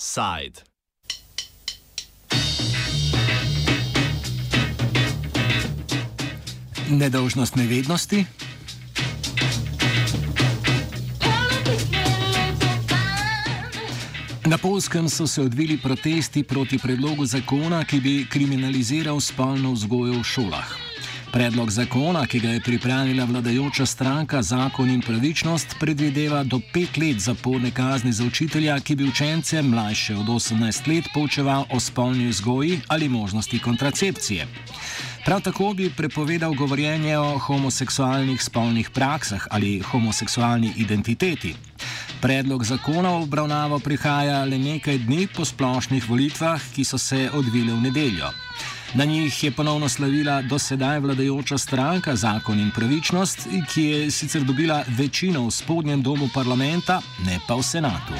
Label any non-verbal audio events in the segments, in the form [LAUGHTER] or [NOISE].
Side. Nedolžnost nevednosti. Na Polskem so se odvili protesti proti predlogu zakona, ki bi kriminaliziral spolno vzgojo v šolah. Predlog zakona, ki ga je pripravila vladajoča stranka Zakon in pravičnost, predvideva do pet let zaporne kazni za učitelja, ki bi učence mlajše od 18 let poučeval o spolni vzgoji ali možnosti kontracepcije. Prav tako bi prepovedal govorjenje o homoseksualnih spolnih praksah ali homoseksualni identiteti. Predlog zakona v obravnavo prihaja le nekaj dni po splošnih volitvah, ki so se odvile v nedeljo. Na njih je ponovno slavila dosedaj vladajoča stranka Zakon in pravičnost, ki je sicer dobila večino v spodnjem domu parlamenta, ne pa v senatu.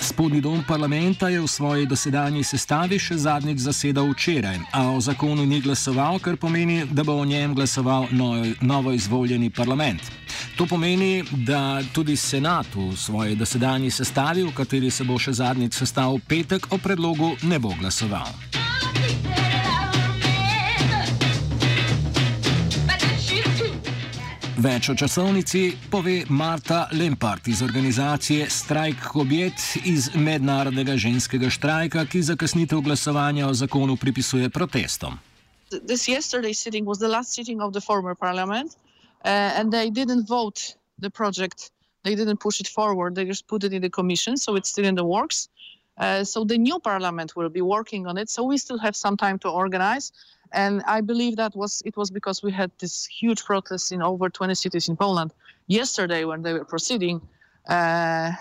Spodnji dom parlamenta je v svoji dosedanji sestavi še zadnjič zasedal včeraj, a o zakonu ni glasoval, kar pomeni, da bo o njem glasoval novo izvoljeni parlament. To pomeni, da tudi senat v svoji dosedanji sestavi, v kateri se bo še zadnjič sestavil petek, o predlogu ne bo glasoval. Več o časovnici pove Marta Lempart iz organizacije Strajk objet iz mednarodnega ženskega štrajka, ki zakasnitev glasovanja o zakonu pripisuje protestom. This yesterday's sitting was the last sitting of the former parliament, uh, and they didn't vote the project. They didn't push it forward. They just put it in the commission, so it's still in the works. Uh, so the new parliament will be working on it. So we still have some time to organize. And I believe that was it was because we had this huge protest in over 20 cities in Poland yesterday when they were proceeding uh,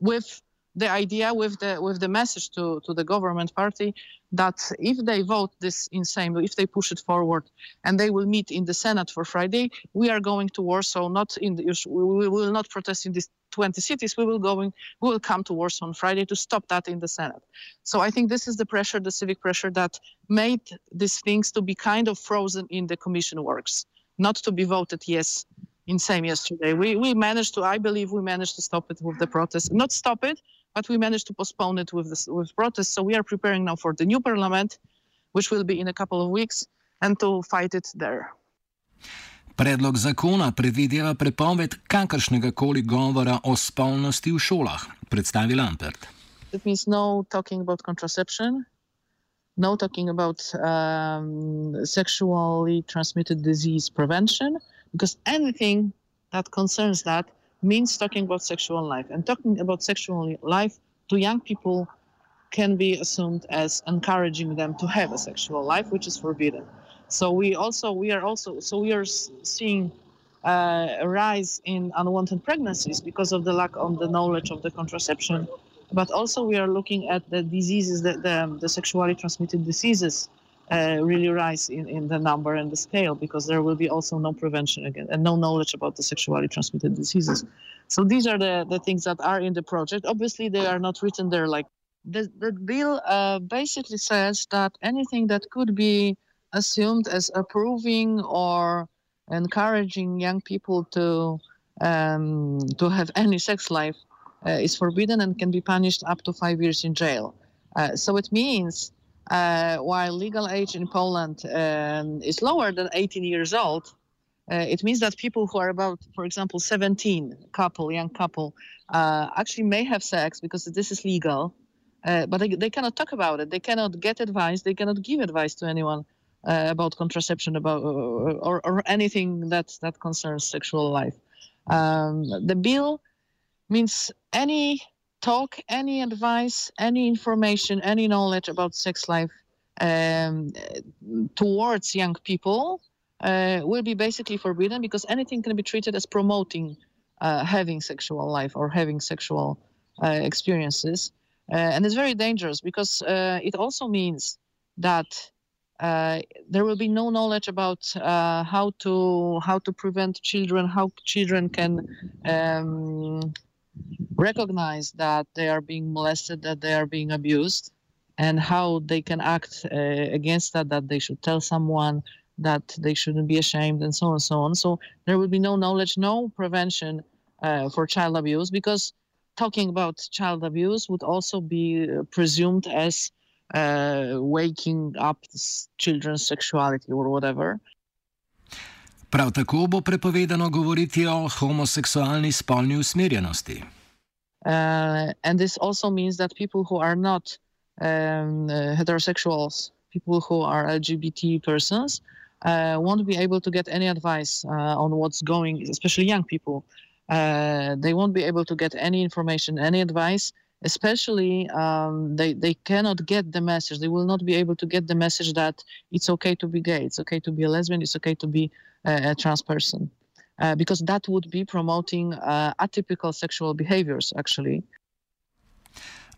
with the idea, with the with the message to to the government party that if they vote this insane, if they push it forward, and they will meet in the Senate for Friday, we are going to Warsaw. Not in the, we will not protest in these 20 cities. We will going we will come to Warsaw on Friday to stop that in the Senate. So I think this is the pressure, the civic pressure that made these things to be kind of frozen in the Commission works, not to be voted yes in Sejm yesterday. We we managed to, I believe, we managed to stop it with the protest, not stop it but we managed to postpone it with this, with protests. So we are preparing now for the new parliament, which will be in a couple of weeks, and to fight it there. Predlog zakona predvideva prepoved kakršnega koli govora o spolnosti v šolah, predstavi Lampert. It means no talking about contraception, no talking about um, sexually transmitted disease prevention, because anything that concerns that means talking about sexual life. And talking about sexual life to young people can be assumed as encouraging them to have a sexual life, which is forbidden. So we also we are also so we are seeing uh, a rise in unwanted pregnancies because of the lack of the knowledge of the contraception. But also we are looking at the diseases, the, the, the sexually transmitted diseases uh, really rise in, in the number and the scale because there will be also no prevention again and no knowledge about the sexually transmitted diseases. So these are the, the things that are in the project. Obviously, they are not written there like the, the bill uh, basically says that anything that could be assumed as approving or encouraging young people to um, to have any sex life uh, is forbidden and can be punished up to five years in jail. Uh, so it means uh, while legal age in Poland um, is lower than 18 years old, uh, it means that people who are about, for example, 17, couple, young couple, uh, actually may have sex because this is legal, uh, but they, they cannot talk about it. They cannot get advice. They cannot give advice to anyone uh, about contraception, about or, or anything that that concerns sexual life. Um, the bill means any talk, any advice, any information, any knowledge about sex life um, towards young people uh, will be basically forbidden because anything can be treated as promoting uh, having sexual life or having sexual uh, experiences. Uh, and it's very dangerous because uh, it also means that uh, there will be no knowledge about how to how to prevent children, how children can um, recognize that they are being molested, that they are being abused, and how they can act uh, against that, that they should tell someone, that they shouldn't be ashamed and so on and so on. So there will be no knowledge, no prevention uh, for child abuse because talking about child abuse would also be presumed as uh, waking up children's sexuality or whatever. Prav tako bo prepovedano govoriti o homoseksualni spolni usmerjenosti. Uh, and this also means that people who are not um, uh, heterosexuals, people who are LGBT persons, uh, won't be able to get any advice uh, on what's going, especially young people. Uh, they won't be able to get any information, any advice. Especially, um, they they cannot get the message. They will not be able to get the message that it's okay to be gay, it's okay to be a lesbian, it's okay to be a, a trans person, uh, because that would be promoting uh, atypical sexual behaviors, actually.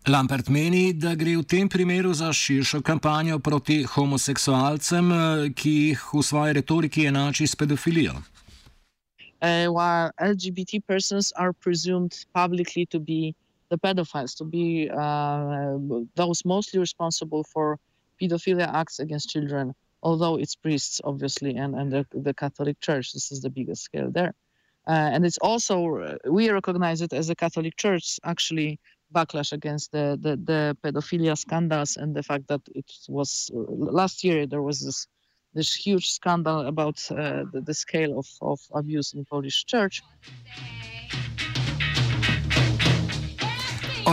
Lampert meni, da gre v tem primeru za širšo kampanjo proti homoseksualcem, eh, ki jih v svoji retoriki enači s pedofilijo. Uh, while LGBT persons are presumed publicly to be the pedophiles, to be uh, those mostly responsible for pedophilia acts against children, although it's priests, obviously, and, and the, the Catholic Church. This is the biggest scale there. Uh, and it's also, we recognize it as a Catholic Church, actually, backlash against the, the, the pedophilia scandals and the fact that it was last year there was this this huge scandal about uh, the, the, scale of, of abuse in Polish church.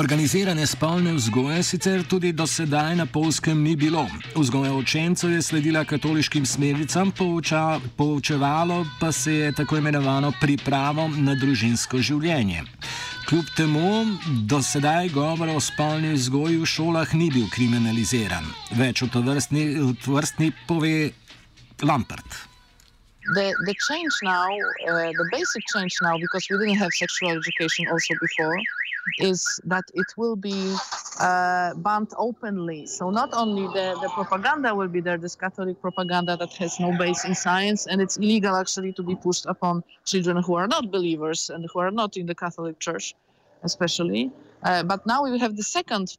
Organizirane spolne vzgoje sicer tudi do sedaj na polskem ni bilo. Vzgoja učencev je sledila katoliškim smernicam, pouča, poučevalo pa se je tako imenovano pripravo na družinsko življenje. Kljub temu, do sedaj govora o spolni vzgoji v šolah ni bil kriminaliziran. Več o to vrstni, vrstni pove Lampert. The, the change now, uh, the basic change now, because we didn't have sexual education also before, is that it will be uh, banned openly. So not only the, the propaganda will be there, this Catholic propaganda that has no base in science, and it's illegal actually to be pushed upon children who are not believers and who are not in the Catholic Church, especially. Uh, but now we have the second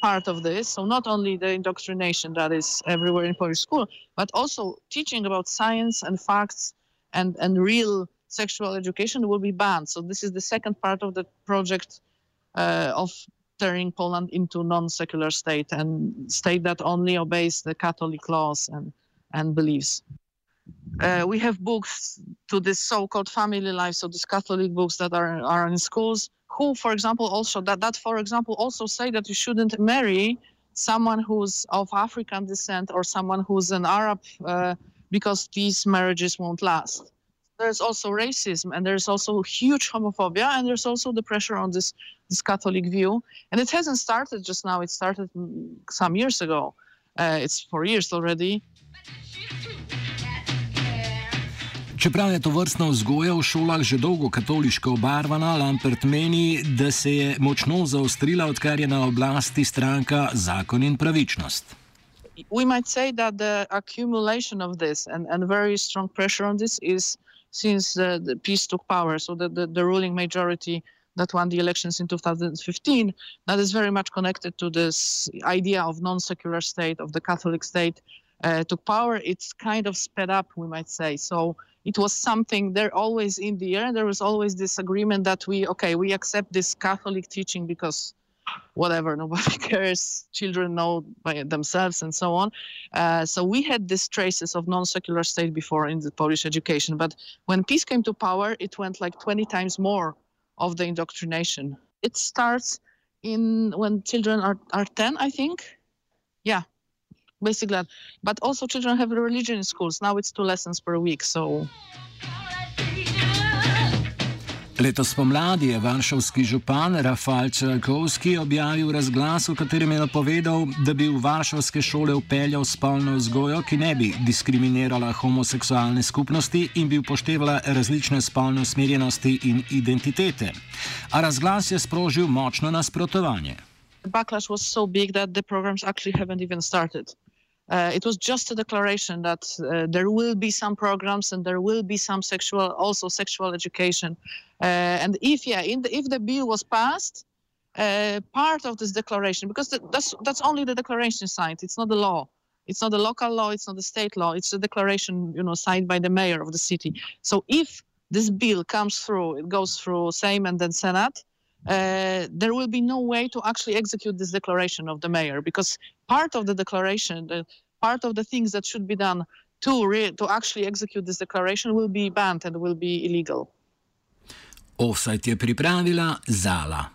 part of this. So not only the indoctrination that is everywhere in Polish school, but also teaching about science and facts and, and real sexual education will be banned. So this is the second part of the project of turning Poland into non-secular state and state that only obeys the Catholic laws and, and beliefs. Uh, we have books to this so-called family life, so these Catholic books that are, are in schools, who, for example, also that, that, for example, also say that you shouldn't marry someone who's of African descent or someone who's an Arab uh, because these marriages won't last there's also racism and there's also huge homophobia and there's also the pressure on this this Catholic view. And it hasn't started just now. It started some years ago. Uh, it's for years already. Čeprav je to vrstna vzgoja v šolah že dolgo katoliško obarvana, Lampert meni, da se je močno zaostrila, odkar je na oblasti stranka Zakon in pravičnost. We might say that the accumulation of this and, and very strong pressure on this is since the PiS took power. So the, the, the, ruling majority that won the elections in 2015, that is very much connected to this idea of non-secular state, of the Catholic state uh, took power. It's kind of sped up, we might say. So it was something there always in the air. There was always this agreement that we, okay, we accept this Catholic teaching because whatever nobody [LAUGHS] cares children know by themselves and so on. Uh, so we had these traces of non-secular state before in the polish education but when PiS came to power it went like 20 times more of the indoctrination. It starts in when children are, are 10 i think. Yeah basically but also children have religion in schools. Now it's two lessons per week so Letos pomladi je varšavski župan Rafal Črnkovski objavil razglas, v katerem je napovedal, da bi v varšavske šole upeljal spolno vzgojo, ki ne bi diskriminirala homoseksualne skupnosti in bi upoštevala različne spolne usmerjenosti in identitete. A razglas je sprožil močno nasprotovanje. Backlash was so big that the programs actually haven't even started. Uh, it was just a declaration that uh, there will be some programs and there will be some sexual, also sexual education. Uh, and if yeah, the, if the bill was passed, uh, part of this declaration, because that's that's only the declaration signed, it's not the law. It's not the local law. It's not the state law. It's a declaration, you know, signed by the mayor of the city. So if this bill comes through, it goes through Sejm and then Senate. Uh, there will be no way to actually execute this declaration of the mayor because part of the declaration, the, part of the things that should be done to re- to actually execute this declaration will be banned and will be illegal. Offside je pripravila Zala.